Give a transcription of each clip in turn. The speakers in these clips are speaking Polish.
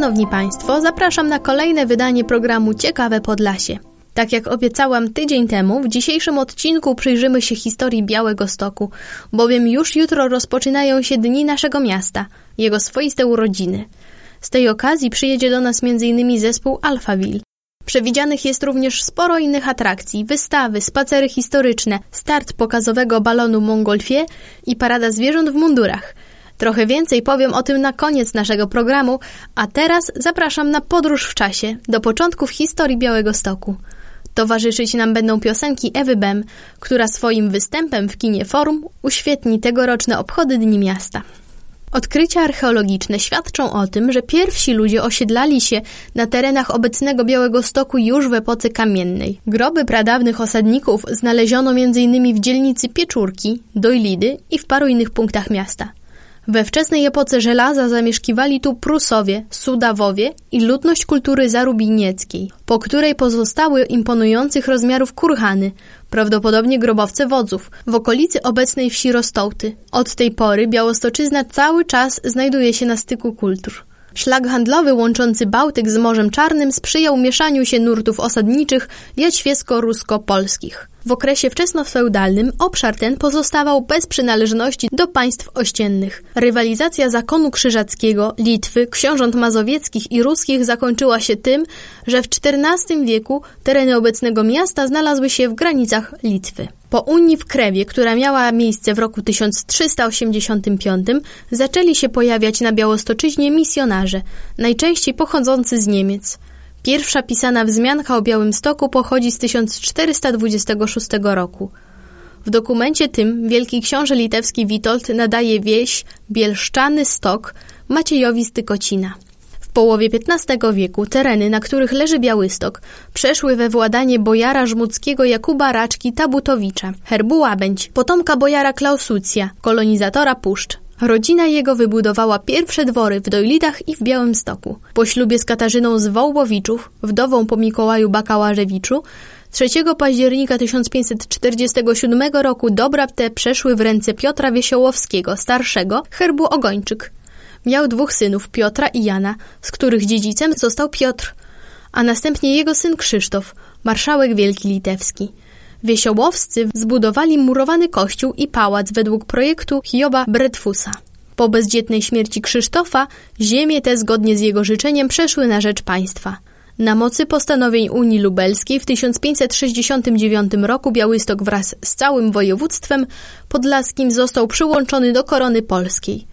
Szanowni Państwo, zapraszam na kolejne wydanie programu Ciekawe Podlasie. Tak jak obiecałam tydzień temu, w dzisiejszym odcinku przyjrzymy się historii Białego Stoku, bowiem już jutro rozpoczynają się dni naszego miasta, jego swoiste urodziny. Z tej okazji przyjedzie do nas m.in. zespół Alphaville. Przewidzianych jest również sporo innych atrakcji, wystawy, spacery historyczne, start pokazowego balonu Montgolfier i parada zwierząt w mundurach – Trochę więcej powiem o tym na koniec naszego programu, a teraz zapraszam na podróż w czasie do początków historii Białego Stoku. Towarzyszyć nam będą piosenki Ewy Bem, która swoim występem w kinie Forum uświetni tegoroczne obchody Dni Miasta. Odkrycia archeologiczne świadczą o tym, że pierwsi ludzie osiedlali się na terenach obecnego Białego Stoku już w epoce kamiennej. Groby pradawnych osadników znaleziono m.in. w dzielnicy Pieczurki, Dojlidy i w paru innych punktach miasta. We wczesnej epoce żelaza zamieszkiwali tu Prusowie, Sudawowie i ludność kultury zarubinieckiej, po której pozostały imponujących rozmiarów kurhany, prawdopodobnie grobowce wodzów, w okolicy obecnej wsi Rostołty. Od tej pory Białostoczyzna cały czas znajduje się na styku kultur. Szlak handlowy łączący Bałtyk z Morzem Czarnym sprzyjał mieszaniu się nurtów osadniczych jaćwiesko-rusko-polskich. W okresie wczesnofeudalnym obszar ten pozostawał bez przynależności do państw ościennych. Rywalizacja zakonu krzyżackiego, Litwy, książąt mazowieckich i ruskich zakończyła się tym, że w XIV wieku tereny obecnego miasta znalazły się w granicach Litwy. Po Unii w Krewie, która miała miejsce w roku 1385, zaczęli się pojawiać na Białostoczyźnie misjonarze, najczęściej pochodzący z Niemiec. Pierwsza pisana wzmianka o Białymstoku pochodzi z 1426 roku. W dokumencie tym wielki książę litewski Witold nadaje wieś Bielszczany Stok Maciejowi z Tykocina. W połowie XV wieku tereny, na których leży Białystok, przeszły we władanie bojara żmudzkiego Jakuba Raczki Tabutowicza, herbu Łabędź, potomka bojara Klausucja, kolonizatora puszcz, Rodzina jego wybudowała pierwsze dwory w Dojlidach i w Białymstoku. Po ślubie z Katarzyną z Wołbowiczów, wdową po Mikołaju Bakałarzewiczu, 3 października 1547 roku dobra te przeszły w ręce Piotra Wiesiołowskiego, starszego, herbu Ogończyk. Miał dwóch synów, Piotra i Jana, z których dziedzicem został Piotr, a następnie jego syn Krzysztof, marszałek wielki litewski. Wiesiołowscy zbudowali murowany kościół i pałac według projektu Hioba Bretfusa. Po bezdzietnej śmierci Krzysztofa ziemie te zgodnie z jego życzeniem przeszły na rzecz państwa. Na mocy postanowień Unii Lubelskiej w 1569 roku Białystok wraz z całym województwem podlaskim został przyłączony do korony polskiej.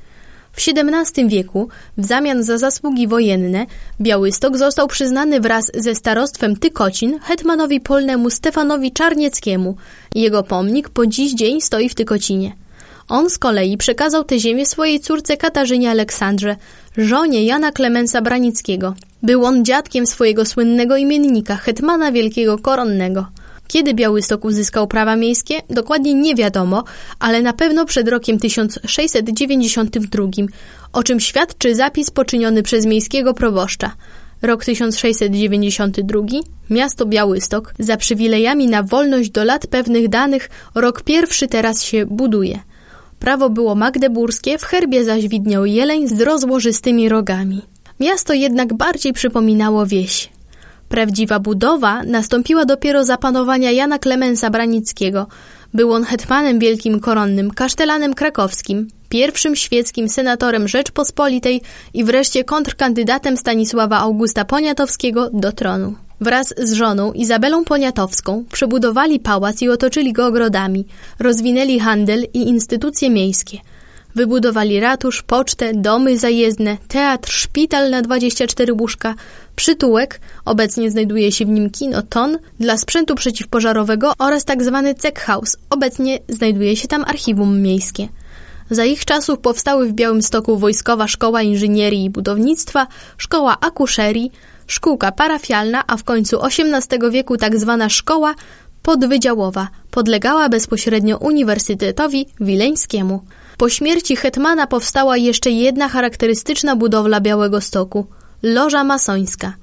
W XVII wieku, w zamian za zasługi wojenne, Białystok został przyznany wraz ze starostwem Tykocin hetmanowi polnemu Stefanowi Czarnieckiemu. Jego pomnik po dziś dzień stoi w Tykocinie. On z kolei przekazał tę ziemię swojej córce Katarzynie Aleksandrze, żonie Jana Klemensa Branickiego. Był on dziadkiem swojego słynnego imiennika, hetmana wielkiego koronnego. Kiedy Białystok uzyskał prawa miejskie, dokładnie nie wiadomo, ale na pewno przed rokiem 1692, o czym świadczy zapis poczyniony przez miejskiego proboszcza. Rok 1692, miasto Białystok, za przywilejami na wolność do lat pewnych danych, rok pierwszy teraz się buduje. Prawo było magdeburskie, w herbie zaś widniał jeleń z rozłożystymi rogami. Miasto jednak bardziej przypominało wieś. Prawdziwa budowa nastąpiła dopiero za panowania Jana Klemensa Branickiego. Był on hetmanem wielkim koronnym, kasztelanem krakowskim, pierwszym świeckim senatorem Rzeczpospolitej i wreszcie kontrkandydatem Stanisława Augusta Poniatowskiego do tronu. Wraz z żoną Izabelą Poniatowską przebudowali pałac i otoczyli go ogrodami, rozwinęli handel i instytucje miejskie – Wybudowali ratusz, pocztę, domy zajezdne, teatr, szpital na 24 łóżka, Przytułek, obecnie znajduje się w nim kino Ton, dla sprzętu przeciwpożarowego oraz tzw. Tak Cek House, obecnie znajduje się tam archiwum miejskie. Za ich czasów powstały w Białymstoku Wojskowa Szkoła Inżynierii i Budownictwa, Szkoła Akuszerii, szkółka parafialna, a w końcu XVIII wieku tzw. Tak szkoła podwydziałowa podlegała bezpośrednio Uniwersytetowi Wileńskiemu. Po śmierci hetmana powstała jeszcze jedna charakterystyczna budowla Białego Stoku loża masońska.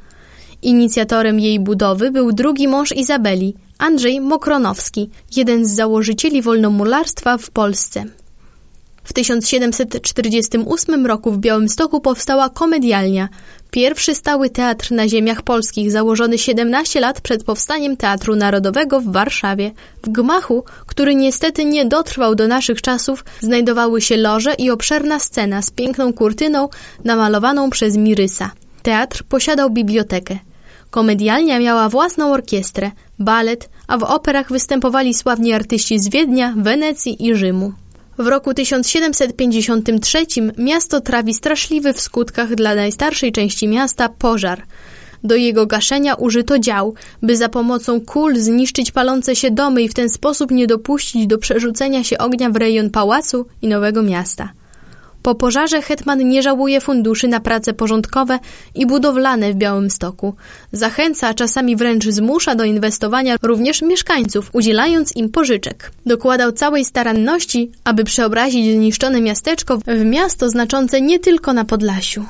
Inicjatorem jej budowy był drugi mąż Izabeli, Andrzej Mokronowski, jeden z założycieli wolnomularstwa w Polsce. W 1748 roku w Białymstoku powstała komedialnia, pierwszy stały teatr na ziemiach polskich, założony 17 lat przed powstaniem Teatru Narodowego w Warszawie. W gmachu, który niestety nie dotrwał do naszych czasów, znajdowały się loże i obszerna scena z piękną kurtyną namalowaną przez Mirysa. Teatr posiadał bibliotekę. Komedialnia miała własną orkiestrę, balet, a w operach występowali sławni artyści z Wiednia, Wenecji i Rzymu. W roku 1753 miasto trawi straszliwy w skutkach dla najstarszej części miasta pożar. Do jego gaszenia użyto dział, by za pomocą kul zniszczyć palące się domy i w ten sposób nie dopuścić do przerzucenia się ognia w rejon pałacu i nowego miasta. Po pożarze hetman nie żałuje funduszy na prace porządkowe i budowlane w Białymstoku. Zachęca, a czasami wręcz zmusza do inwestowania również mieszkańców, udzielając im pożyczek. Dokładał całej staranności, aby przeobrazić zniszczone miasteczko w miasto znaczące nie tylko na Podlasiu.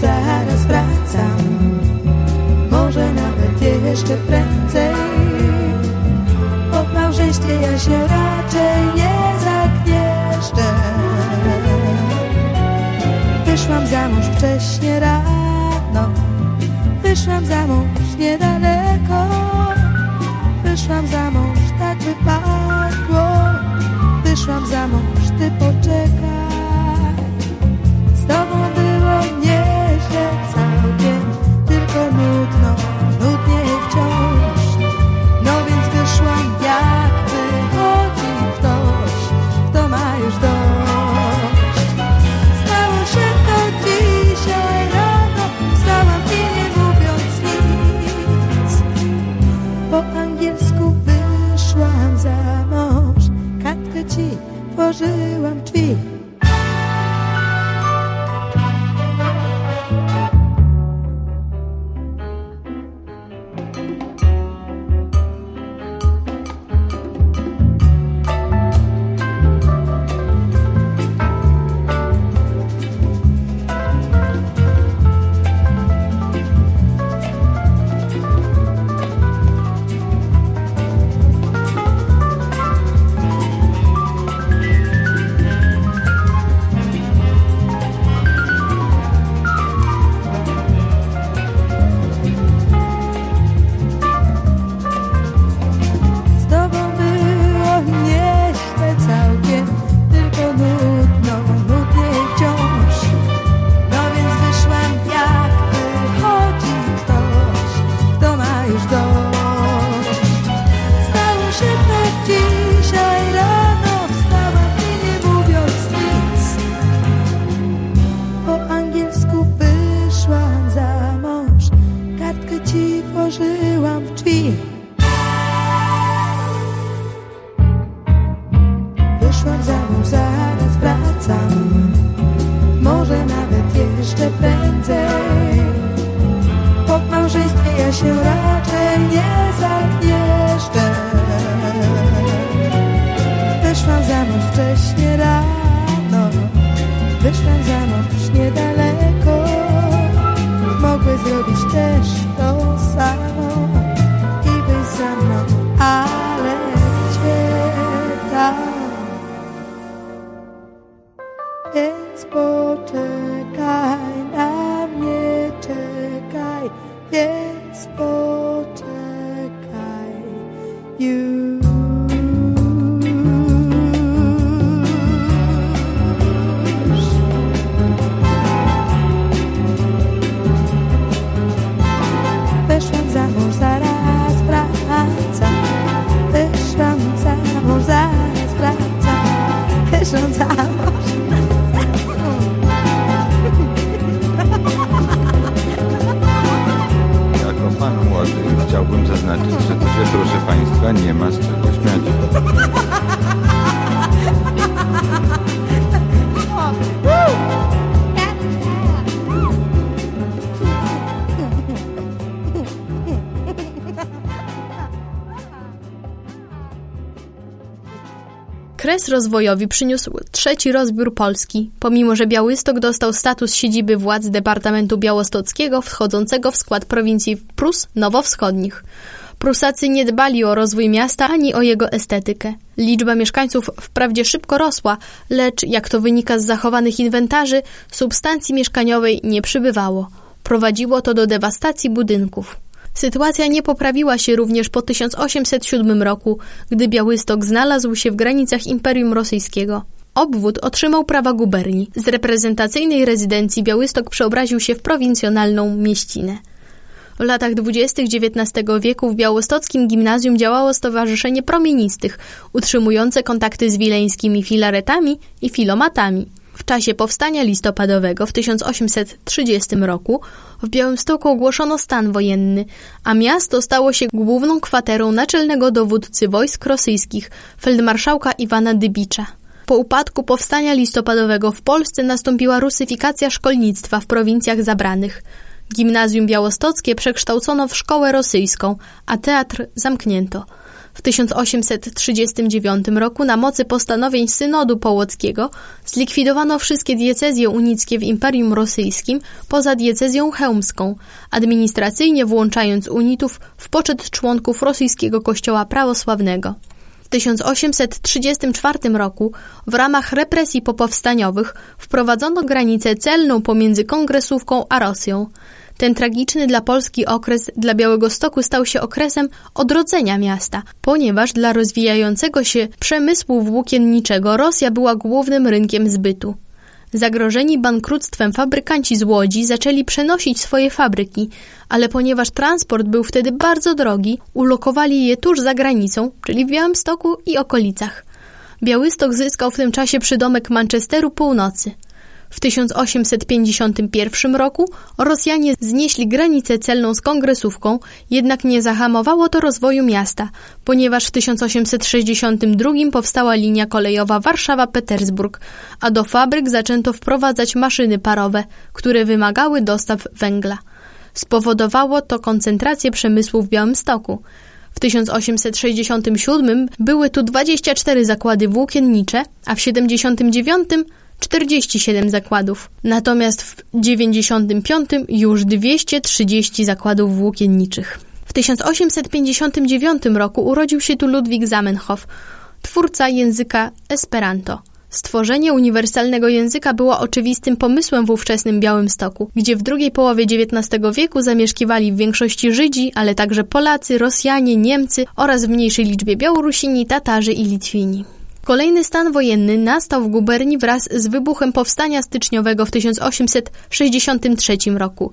Zaraz wracam. Może nawet jeszcze prędzej. Po małżeństwie ja się raczej nie zagnieszczę Wyszłam za mąż wcześnie rano. Wyszłam za mąż niedaleko. Wyszłam za mąż, tak wypadło. Wyszłam za mąż, ty poczekaj Kres rozwojowy przyniósł trzeci rozbiór Polski, pomimo że Białystok dostał status siedziby władz Departamentu Białostockiego wchodzącego w skład prowincji Prus Nowowschodnich. Prusacy nie dbali o rozwój miasta ani o jego estetykę. Liczba mieszkańców wprawdzie szybko rosła, lecz, jak to wynika z zachowanych inwentarzy, substancji mieszkaniowej nie przybywało. Prowadziło to do dewastacji budynków. Sytuacja nie poprawiła się również po 1807 roku, gdy Białystok znalazł się w granicach Imperium Rosyjskiego. Obwód otrzymał prawa guberni. Z reprezentacyjnej rezydencji Białystok przeobraził się w prowincjonalną mieścinę. W latach dwudziestych XIX wieku w białostockim gimnazjum działało Stowarzyszenie Promienistych, utrzymujące kontakty z wileńskimi filaretami i filomatami. W czasie powstania listopadowego w 1830 roku w Białymstoku ogłoszono stan wojenny, a miasto stało się główną kwaterą naczelnego dowódcy wojsk rosyjskich, feldmarszałka Iwana Dybicza. Po upadku powstania listopadowego w Polsce nastąpiła rusyfikacja szkolnictwa w prowincjach zabranych. Gimnazjum białostockie przekształcono w szkołę rosyjską, a teatr zamknięto. W 1839 roku na mocy postanowień Synodu Połockiego zlikwidowano wszystkie diecezje unickie w Imperium Rosyjskim poza diecezją chełmską, administracyjnie włączając unitów w poczet członków rosyjskiego kościoła prawosławnego. W 1834 roku w ramach represji popowstaniowych wprowadzono granicę celną pomiędzy Kongresówką a Rosją. Ten tragiczny dla Polski okres dla Białego Stoku stał się okresem odrodzenia miasta, ponieważ dla rozwijającego się przemysłu włókienniczego Rosja była głównym rynkiem zbytu. Zagrożeni bankructwem fabrykanci z Łodzi zaczęli przenosić swoje fabryki, ale ponieważ transport był wtedy bardzo drogi, ulokowali je tuż za granicą, czyli w Białymstoku i okolicach. Białystok zyskał w tym czasie przydomek Manchesteru Północy – w 1851 roku Rosjanie znieśli granicę celną z kongresówką, jednak nie zahamowało to rozwoju miasta, ponieważ w 1862 powstała linia kolejowa Warszawa-Petersburg, a do fabryk zaczęto wprowadzać maszyny parowe, które wymagały dostaw węgla. Spowodowało to koncentrację przemysłu w Białymstoku. W 1867 były tu 24 zakłady włókiennicze, a w 1979 47 zakładów, natomiast w 95 już 230 zakładów włókienniczych. W 1859 roku urodził się tu Ludwik Zamenhof, twórca języka Esperanto. Stworzenie uniwersalnego języka było oczywistym pomysłem w ówczesnym Białymstoku, gdzie w drugiej połowie XIX wieku zamieszkiwali w większości Żydzi, ale także Polacy, Rosjanie, Niemcy oraz w mniejszej liczbie Białorusini, Tatarzy i Litwini. Kolejny stan wojenny nastał w guberni wraz z wybuchem powstania styczniowego w 1863 roku.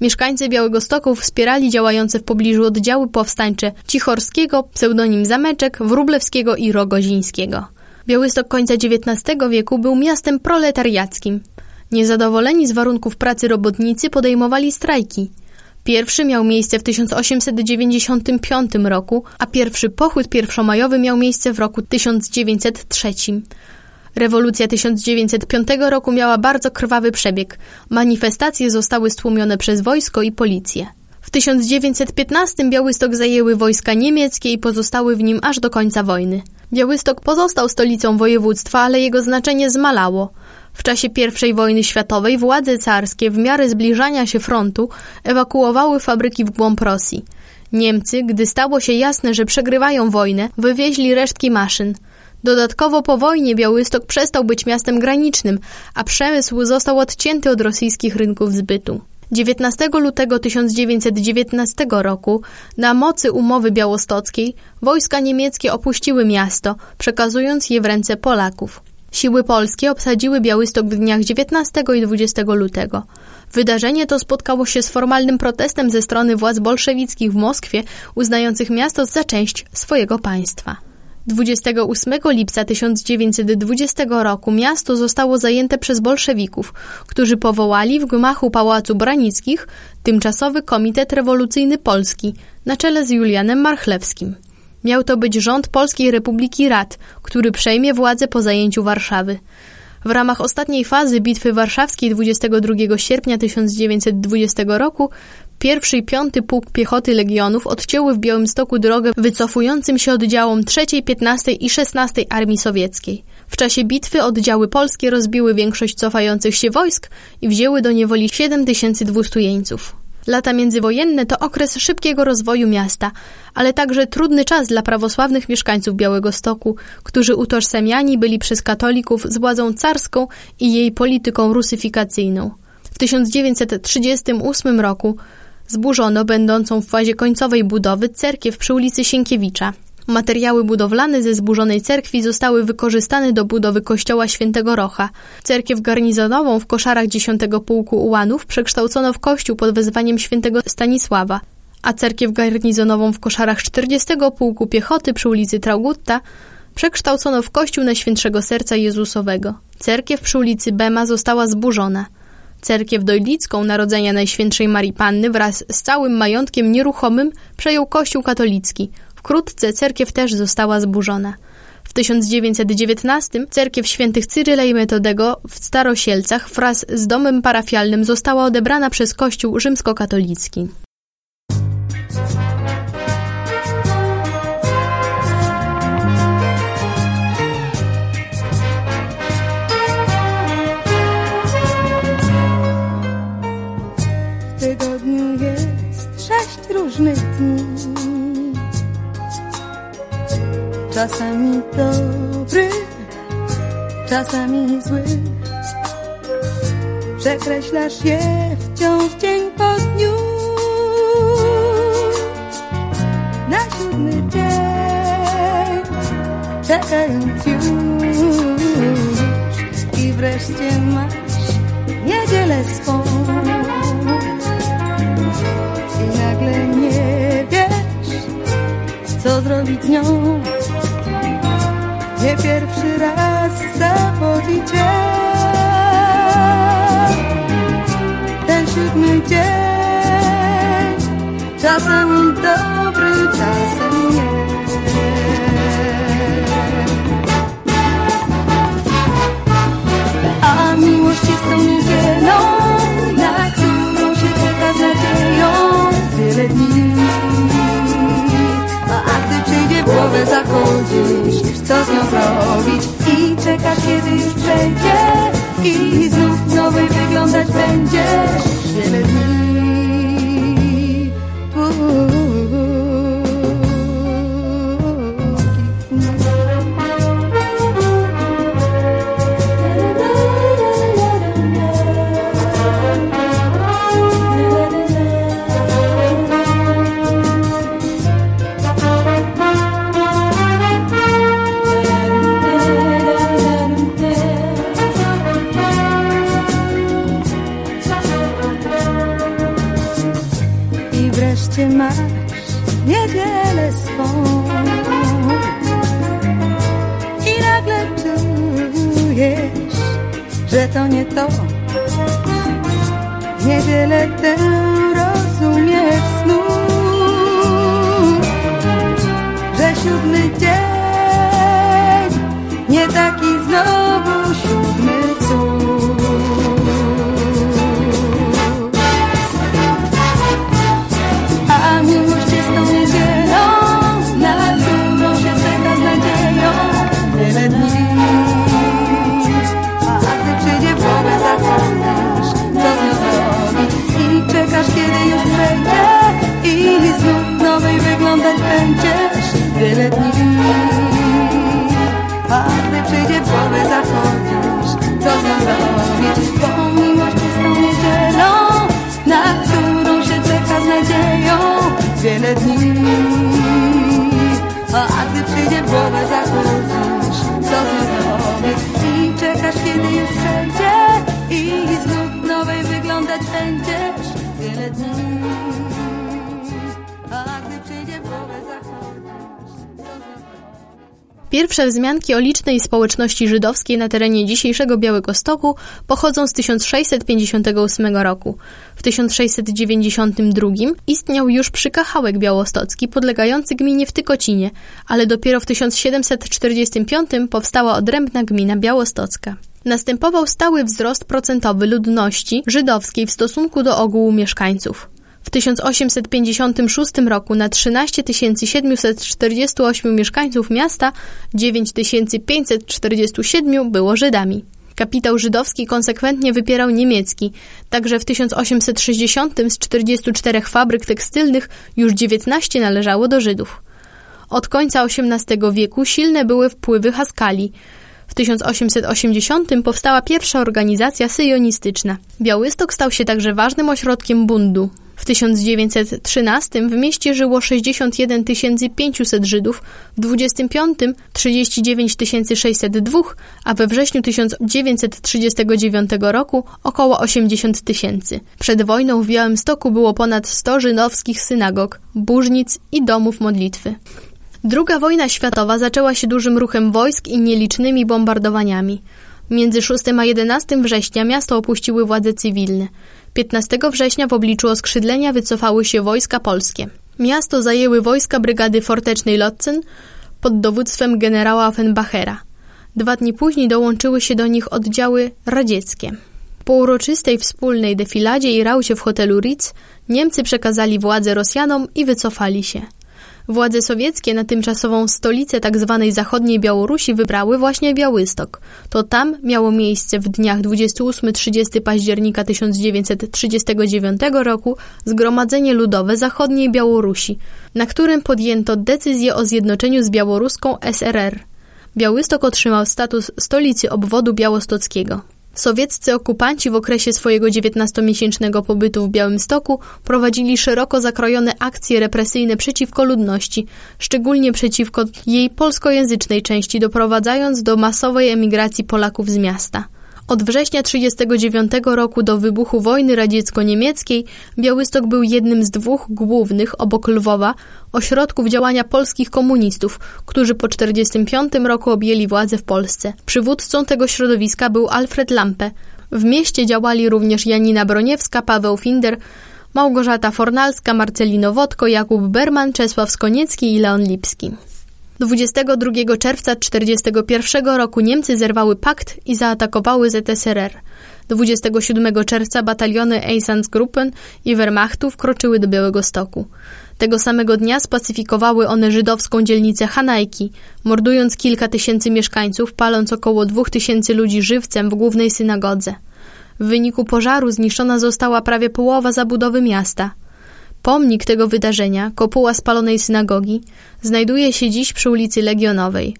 Mieszkańcy Białego Stoku wspierali działające w pobliżu oddziały powstańcze Cichorskiego, pseudonim Zameczek, Wróblewskiego i Rogozińskiego. Białystok końca XIX wieku był miastem proletariackim. Niezadowoleni z warunków pracy robotnicy podejmowali strajki. Pierwszy miał miejsce w 1895 roku, a pierwszy pochód pierwszomajowy miał miejsce w roku 1903. Rewolucja 1905 roku miała bardzo krwawy przebieg. Manifestacje zostały stłumione przez wojsko i policję. W 1915 Białystok zajęły wojska niemieckie i pozostały w nim aż do końca wojny. Białystok pozostał stolicą województwa, ale jego znaczenie zmalało. W czasie I wojny światowej władze carskie w miarę zbliżania się frontu ewakuowały fabryki w głąb Rosji. Niemcy, gdy stało się jasne, że przegrywają wojnę, wywieźli resztki maszyn. Dodatkowo po wojnie Białystok przestał być miastem granicznym, a przemysł został odcięty od rosyjskich rynków zbytu. 19 lutego 1919 roku na mocy umowy białostockiej wojska niemieckie opuściły miasto, przekazując je w ręce Polaków. Siły polskie obsadziły Białystok w dniach 19 i 20 lutego. Wydarzenie to spotkało się z formalnym protestem ze strony władz bolszewickich w Moskwie, uznających miasto za część swojego państwa. 28 lipca 1920 roku miasto zostało zajęte przez bolszewików, którzy powołali w gmachu Pałacu Branickich tymczasowy Komitet Rewolucyjny Polski na czele z Julianem Marchlewskim. Miał to być rząd Polskiej Republiki Rad, który przejmie władzę po zajęciu Warszawy. W ramach ostatniej fazy Bitwy Warszawskiej 22 sierpnia 1920 roku pierwszy i piąty pułk piechoty legionów odcięły w Białymstoku drogę wycofującym się oddziałom III, 15 i 16 Armii Sowieckiej. W czasie bitwy oddziały polskie rozbiły większość cofających się wojsk i wzięły do niewoli 7200 jeńców. Lata międzywojenne to okres szybkiego rozwoju miasta, ale także trudny czas dla prawosławnych mieszkańców Białego Stoku, którzy utożsamiani byli przez katolików z władzą carską i jej polityką rusyfikacyjną. W 1938 roku zburzono będącą w fazie końcowej budowy cerkiew przy ulicy Sienkiewicza. Materiały budowlane ze zburzonej cerkwi zostały wykorzystane do budowy kościoła świętego Rocha. Cerkiew garnizonową w koszarach 10 Pułku Ułanów przekształcono w kościół pod wezwaniem świętego Stanisława, a cerkiew garnizonową w koszarach 40 Pułku Piechoty przy ulicy Traugutta przekształcono w kościół Najświętszego Serca Jezusowego. Cerkiew przy ulicy Bema została zburzona. Cerkiew Dojlicką Narodzenia Najświętszej Marii Panny wraz z całym majątkiem nieruchomym przejął Kościół katolicki – Wkrótce cerkiew też została zburzona. W 1919 cerkiew świętych Cyryla i Metodego w Starosielcach wraz z domem parafialnym została odebrana przez Kościół rzymskokatolicki. Czasami dobry, czasami zły. Przekreślasz je wciąż dzień po dniu. Na siódmy dzień Czekając już. I wreszcie masz niedzielę swą. I nagle nie wiesz Co zrobić z nią nie pierwszy raz zawodzi cię Ten siódmy dzień Czasem dobry, czasem nie. A miłość jest tą niedzielą Na którą się czeka z nadzieją Wiele dni głowę zachodzisz co z nią zrobić. I czekasz kiedy już przejdzie I znów nowej wyglądać będziesz Pierwsze wzmianki o licznej społeczności żydowskiej na terenie dzisiejszego Białego Stoku pochodzą z 1658 roku. W 1692 istniał już przykachałek białostocki podlegający gminie w Tykocinie, ale dopiero w 1745 powstała odrębna gmina białostocka. Następował stały wzrost procentowy ludności żydowskiej w stosunku do ogółu mieszkańców. W 1856 roku na 13 748 mieszkańców miasta 9547 było Żydami. Kapitał żydowski konsekwentnie wypierał niemiecki, także w 1860 z 44 fabryk tekstylnych już 19 należało do Żydów. Od końca XVIII wieku silne były wpływy Haskali. W 1880 powstała pierwsza organizacja syjonistyczna. Białystok stał się także ważnym ośrodkiem bundu. W 1913 w mieście żyło 61 500 Żydów, w 25 39 602, a we wrześniu 1939 roku około 80 tysięcy. Przed wojną w Białymstoku było ponad 100 żydowskich synagog, burznic i domów modlitwy. Druga wojna światowa zaczęła się dużym ruchem wojsk i nielicznymi bombardowaniami. Między 6 a 11 września miasto opuściły władze cywilne. 15 września w obliczu oskrzydlenia wycofały się wojska polskie. Miasto zajęły wojska brygady fortecznej Lotzen pod dowództwem generała Offenbachera. Dwa dni później dołączyły się do nich oddziały radzieckie. Po uroczystej wspólnej defiladzie i raucie w hotelu Ritz Niemcy przekazali władzę Rosjanom i wycofali się. Władze sowieckie na tymczasową stolicę tzw. Tak zachodniej Białorusi wybrały właśnie Białystok. To tam miało miejsce w dniach 28-30 października 1939 roku Zgromadzenie Ludowe Zachodniej Białorusi, na którym podjęto decyzję o zjednoczeniu z białoruską SRR. Białystok otrzymał status stolicy obwodu białostockiego. Sowieccy okupanci w okresie swojego 19-miesięcznego pobytu w Białymstoku prowadzili szeroko zakrojone akcje represyjne przeciwko ludności, szczególnie przeciwko jej polskojęzycznej części, doprowadzając do masowej emigracji Polaków z miasta. Od września 1939 roku do wybuchu wojny radziecko-niemieckiej Białystok był jednym z dwóch głównych, obok Lwowa, ośrodków działania polskich komunistów, którzy po 1945 roku objęli władzę w Polsce. Przywódcą tego środowiska był Alfred Lampe. W mieście działali również Janina Broniewska, Paweł Finder, Małgorzata Fornalska, Marcelino Wodko, Jakub Berman, Czesław Skoniecki i Leon Lipski. 22 czerwca 1941 roku Niemcy zerwały pakt i zaatakowały ZSRR. 27 czerwca bataliony Einsatzgruppen i Wehrmachtu wkroczyły do Białego Stoku. Tego samego dnia spacyfikowały one żydowską dzielnicę Hanajki, mordując kilka tysięcy mieszkańców, paląc około dwóch tysięcy ludzi żywcem w głównej synagodze. W wyniku pożaru zniszczona została prawie połowa zabudowy miasta – Pomnik tego wydarzenia, kopuła spalonej synagogi, znajduje się dziś przy ulicy Legionowej.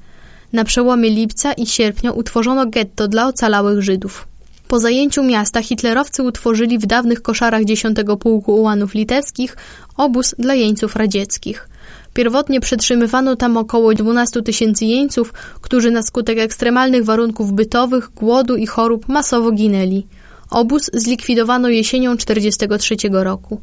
Na przełomie lipca i sierpnia utworzono getto dla ocalałych Żydów. Po zajęciu miasta hitlerowcy utworzyli w dawnych koszarach 10 Pułku Ułanów Litewskich obóz dla jeńców radzieckich. Pierwotnie przetrzymywano tam około 12 tysięcy jeńców, którzy na skutek ekstremalnych warunków bytowych, głodu i chorób masowo ginęli. Obóz zlikwidowano jesienią 1943 roku.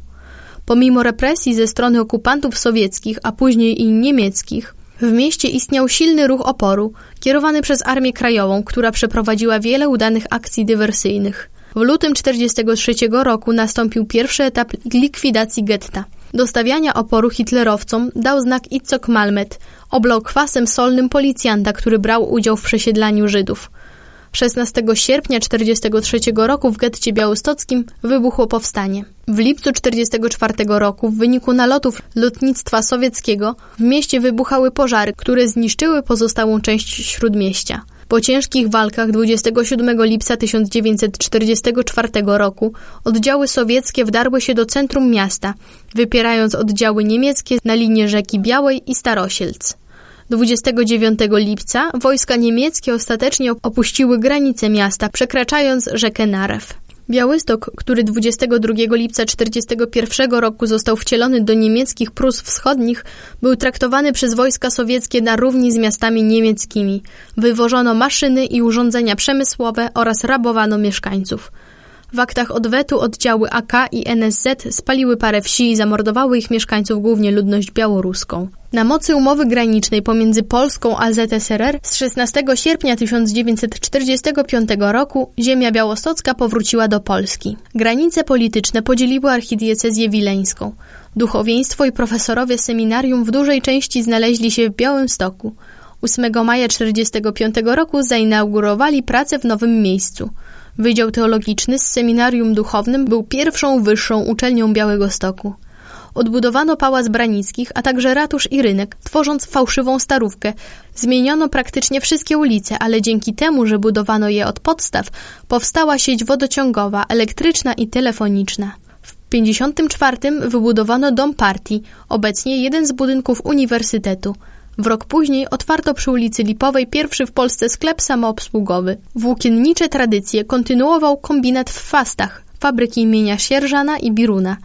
Pomimo represji ze strony okupantów sowieckich, a później i niemieckich, w mieście istniał silny ruch oporu, kierowany przez Armię Krajową, która przeprowadziła wiele udanych akcji dywersyjnych. W lutym 1943 roku nastąpił pierwszy etap likwidacji getta. Do stawiania oporu hitlerowcom dał znak Itzok Malmet, oblał kwasem solnym policjanta, który brał udział w przesiedlaniu Żydów. 16 sierpnia 1943 roku w getcie białostockim wybuchło powstanie. W lipcu 1944 roku w wyniku nalotów lotnictwa sowieckiego w mieście wybuchały pożary, które zniszczyły pozostałą część śródmieścia. Po ciężkich walkach 27 lipca 1944 roku oddziały sowieckie wdarły się do centrum miasta, wypierając oddziały niemieckie na linie rzeki Białej i Starosielc. 29 lipca wojska niemieckie ostatecznie opuściły granice miasta, przekraczając rzekę Narew. Białystok, który 22 lipca 1941 roku został wcielony do niemieckich Prus Wschodnich, był traktowany przez wojska sowieckie na równi z miastami niemieckimi. Wywożono maszyny i urządzenia przemysłowe oraz rabowano mieszkańców. W aktach odwetu oddziały AK i NSZ spaliły parę wsi i zamordowały ich mieszkańców, głównie ludność białoruską. Na mocy umowy granicznej pomiędzy Polską a ZSRR z 16 sierpnia 1945 roku ziemia białostocka powróciła do Polski. Granice polityczne podzieliły archidiecezję wileńską. Duchowieństwo i profesorowie seminarium w dużej części znaleźli się w Białymstoku. 8 maja 1945 roku zainaugurowali pracę w nowym miejscu. Wydział Teologiczny z Seminarium Duchownym był pierwszą wyższą uczelnią Białego Stoku. Odbudowano pałac Branickich, a także ratusz i rynek, tworząc fałszywą starówkę. Zmieniono praktycznie wszystkie ulice, ale dzięki temu, że budowano je od podstaw, powstała sieć wodociągowa, elektryczna i telefoniczna. W 1954 wybudowano dom partii, obecnie jeden z budynków uniwersytetu. W rok później otwarto przy ulicy Lipowej pierwszy w Polsce sklep samoobsługowy. Włókiennicze tradycje kontynuował kombinat w Fastach, fabryki imienia Sierżana i Biruna.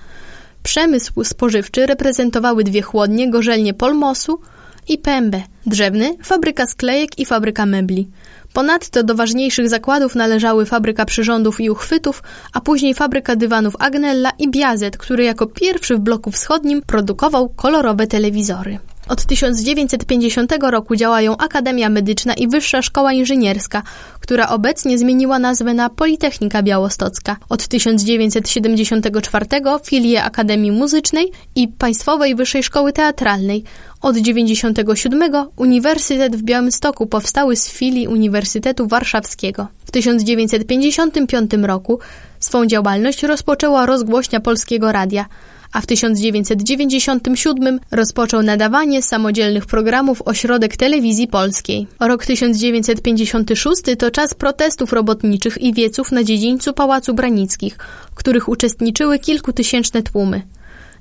Przemysł spożywczy reprezentowały dwie chłodnie, gorzelnie Polmosu i Pębę, drzewny, fabryka sklejek i fabryka mebli. Ponadto do ważniejszych zakładów należały fabryka przyrządów i uchwytów, a później fabryka dywanów Agnella i Biazet, który jako pierwszy w bloku wschodnim produkował kolorowe telewizory. Od 1950 roku działają Akademia Medyczna i Wyższa Szkoła Inżynierska, która obecnie zmieniła nazwę na Politechnika Białostocka. Od 1974 filie Akademii Muzycznej i Państwowej Wyższej Szkoły Teatralnej. Od 1997 Uniwersytet w Białymstoku powstały z filii Uniwersytetu Warszawskiego. W 1955 roku swą działalność rozpoczęła rozgłośnia Polskiego Radia – a w 1997 rozpoczął nadawanie samodzielnych programów Ośrodek Telewizji Polskiej. Rok 1956 to czas protestów robotniczych i wieców na dziedzińcu Pałacu Branickich, w których uczestniczyły kilkutysięczne tłumy.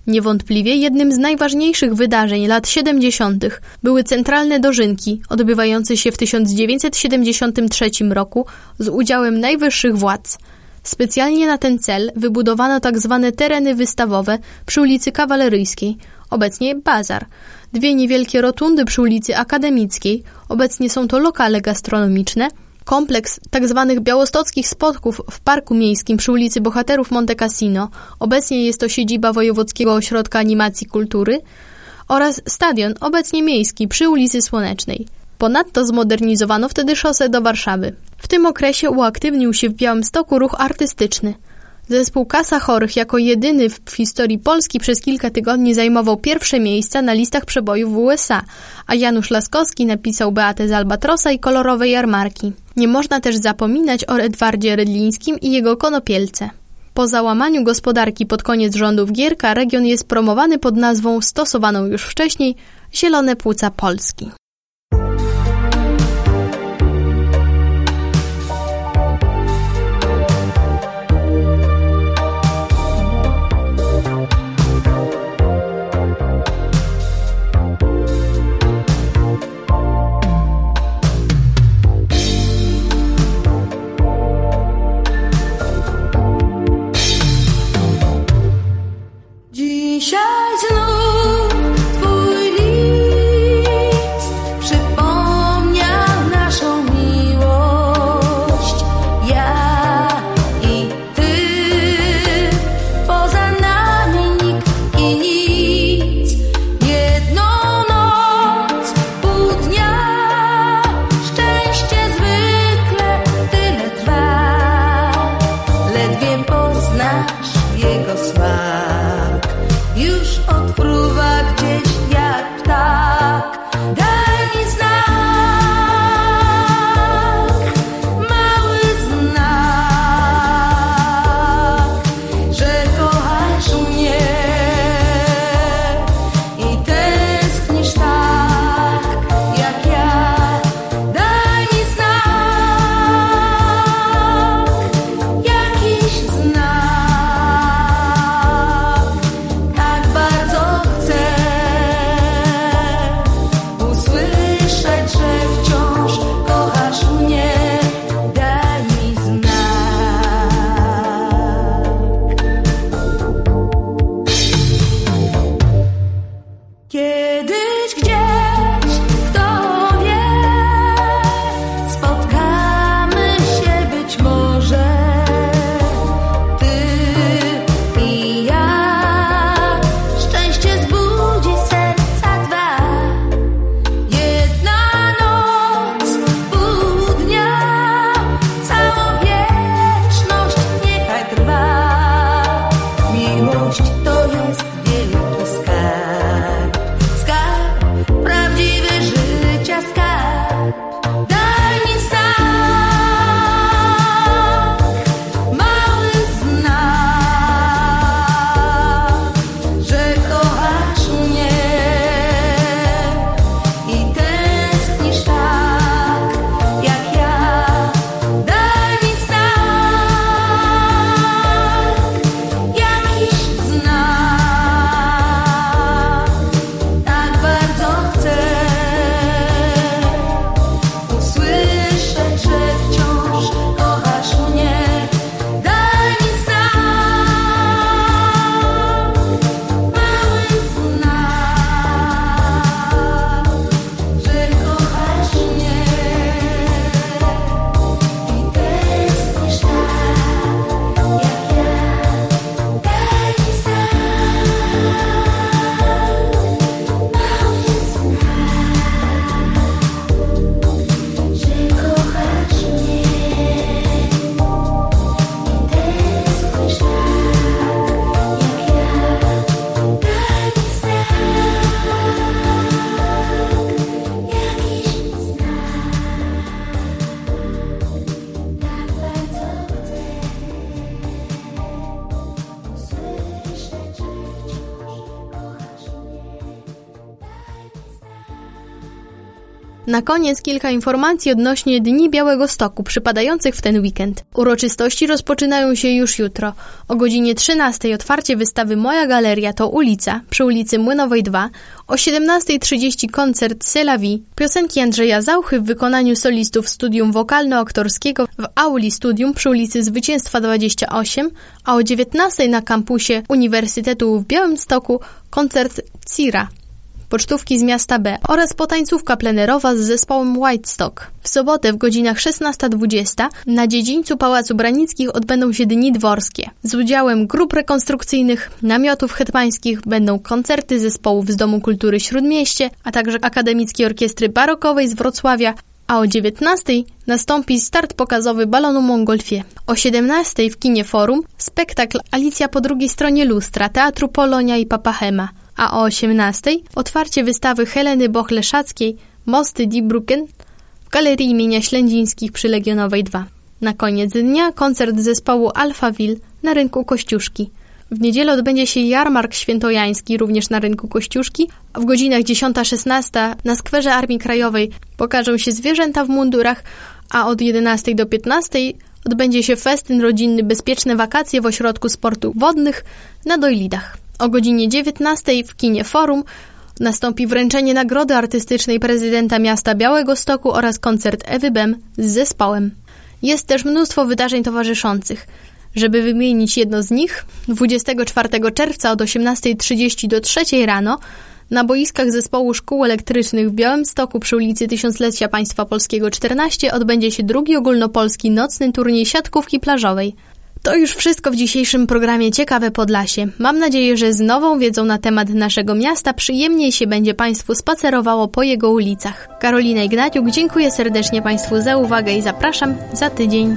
Niewątpliwie jednym z najważniejszych wydarzeń lat 70. były centralne dożynki, odbywające się w 1973 roku z udziałem najwyższych władz – Specjalnie na ten cel wybudowano tzw. Tak tereny wystawowe przy ulicy Kawaleryjskiej, obecnie bazar. Dwie niewielkie rotundy przy ulicy Akademickiej, obecnie są to lokale gastronomiczne, kompleks tzw. Tak białostockich spotków w Parku Miejskim przy ulicy Bohaterów Monte Cassino, obecnie jest to siedziba Wojewódzkiego Ośrodka Animacji Kultury, oraz stadion, obecnie miejski, przy ulicy Słonecznej. Ponadto zmodernizowano wtedy szosę do Warszawy. W tym okresie uaktywnił się w Białymstoku ruch artystyczny. Zespół Kasa Chorych jako jedyny w historii Polski przez kilka tygodni zajmował pierwsze miejsca na listach przebojów w USA, a Janusz Laskowski napisał Beatę z Albatrosa i kolorowe jarmarki. Nie można też zapominać o Edwardzie Rydlińskim i jego konopielce. Po załamaniu gospodarki pod koniec rządów Gierka region jest promowany pod nazwą stosowaną już wcześniej Zielone Płuca Polski. Na koniec kilka informacji odnośnie Dni Białego Stoku przypadających w ten weekend. Uroczystości rozpoczynają się już jutro. O godzinie 13 otwarcie wystawy Moja Galeria to ulica przy ulicy Młynowej 2. O 17.30 koncert Selawi, piosenki Andrzeja Zauchy w wykonaniu solistów Studium Wokalno-Aktorskiego w Auli Studium przy ulicy Zwycięstwa 28, a o 19.00 na kampusie Uniwersytetu w Białymstoku koncert Cira pocztówki z miasta B oraz potańcówka plenerowa z zespołem White Stock. W sobotę w godzinach 16.20 na dziedzińcu Pałacu Branickich odbędą się Dni Dworskie. Z udziałem grup rekonstrukcyjnych, namiotów hetmańskich będą koncerty zespołów z Domu Kultury Śródmieście, a także Akademickiej Orkiestry Barokowej z Wrocławia, a o 19.00 nastąpi start pokazowy balonu Mongolfie. O 17.00 w kinie Forum spektakl Alicja po drugiej stronie lustra Teatru Polonia i Papahema a o 18:00 otwarcie wystawy Heleny Boch-Leszackiej Mosty Die Brücken w Galerii imienia Ślędzińskich przy Legionowej 2. Na koniec dnia koncert zespołu Alphaville na rynku Kościuszki. W niedzielę odbędzie się jarmark świętojański również na rynku Kościuszki, a w godzinach 10-16 na skwerze Armii Krajowej pokażą się zwierzęta w mundurach, a od 11 do 15 odbędzie się festyn rodzinny Bezpieczne Wakacje w Ośrodku Sportów Wodnych na Dojlidach. O godzinie 19 w kinie Forum nastąpi wręczenie nagrody artystycznej prezydenta miasta Białego Stoku oraz koncert Ewy Bem z zespołem. Jest też mnóstwo wydarzeń towarzyszących. Żeby wymienić jedno z nich, 24 czerwca od 18.30 do 3 rano na boiskach zespołu szkół elektrycznych w Białymstoku przy ulicy Tysiąclecia Państwa Polskiego 14 odbędzie się drugi ogólnopolski nocny turniej siatkówki plażowej. To już wszystko w dzisiejszym programie Ciekawe Podlasie. Mam nadzieję, że z nową wiedzą na temat naszego miasta przyjemniej się będzie Państwu spacerowało po jego ulicach. Karolina Ignaciuk, dziękuję serdecznie Państwu za uwagę i zapraszam za tydzień.